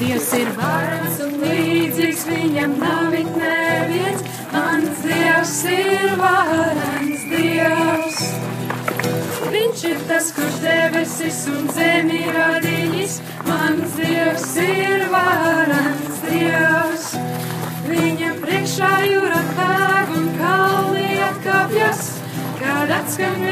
Dievs ir varens un līdzīgs viņam nav it neviens. Mans Dievs ir varens Dievs. Viņš ir tas, kurš debesis un zemi radījis. Mans Dievs ir varens Dievs. Viņa priekšā jūra pēg un kalni atkāpjas, kad atskan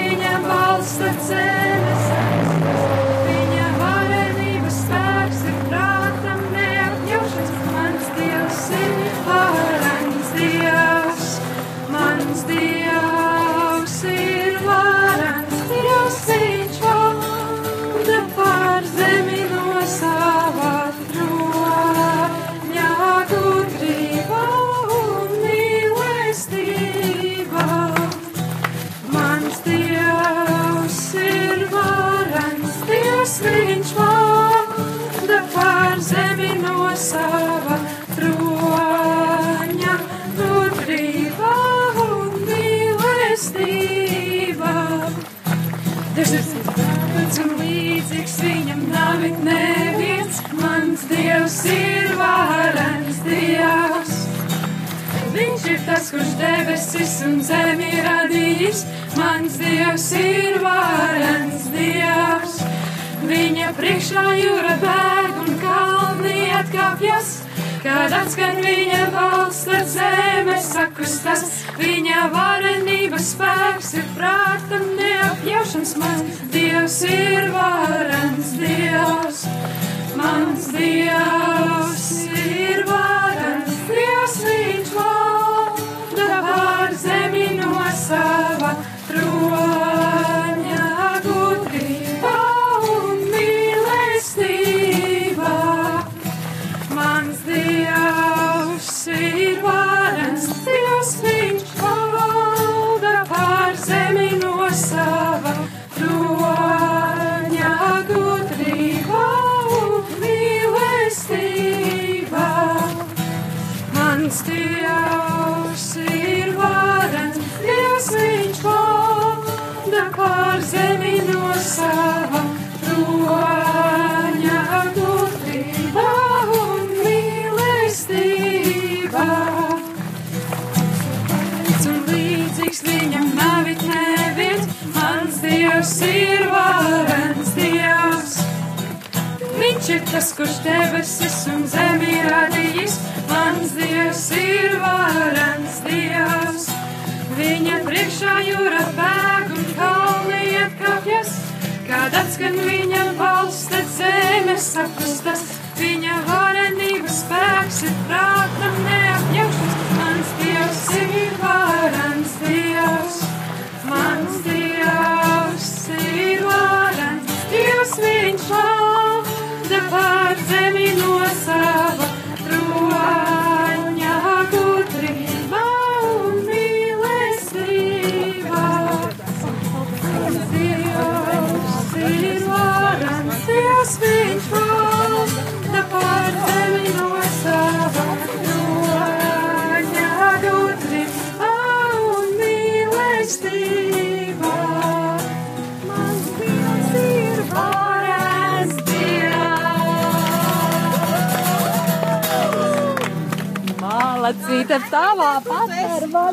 sava troņa, gudrība un mīlestība. Dievs ir varens un līdzīgs viņam nav it neviens, mans Dievs ir varens Dievs. Viņš ir tas, kurš debesis un zemi radījis. Mans Dievs ir varens Dievs. Viņa priekšā jūra kalni atkāpjas. Kad atskan viņa balss, tad zeme sakustas. Viņa varenības spēks ir prātam neapjaušams. Mans Dievs ir varens Dievs ir varens Dievs, viņš valda pār zemi no sava troņa gudrība un mīlestība. Un līdzīgs viņam nav it neviens, mans Dievs ir varens. Viņš ir tas, kurš debesis un zemi radījis, mans Dievs ir varens Dievs. Viņa priekšā jūra bēg un kalni atkāpjas, kad atskan viņa balss, tad zeme sakustas. Mālacīte, tavā patērvā,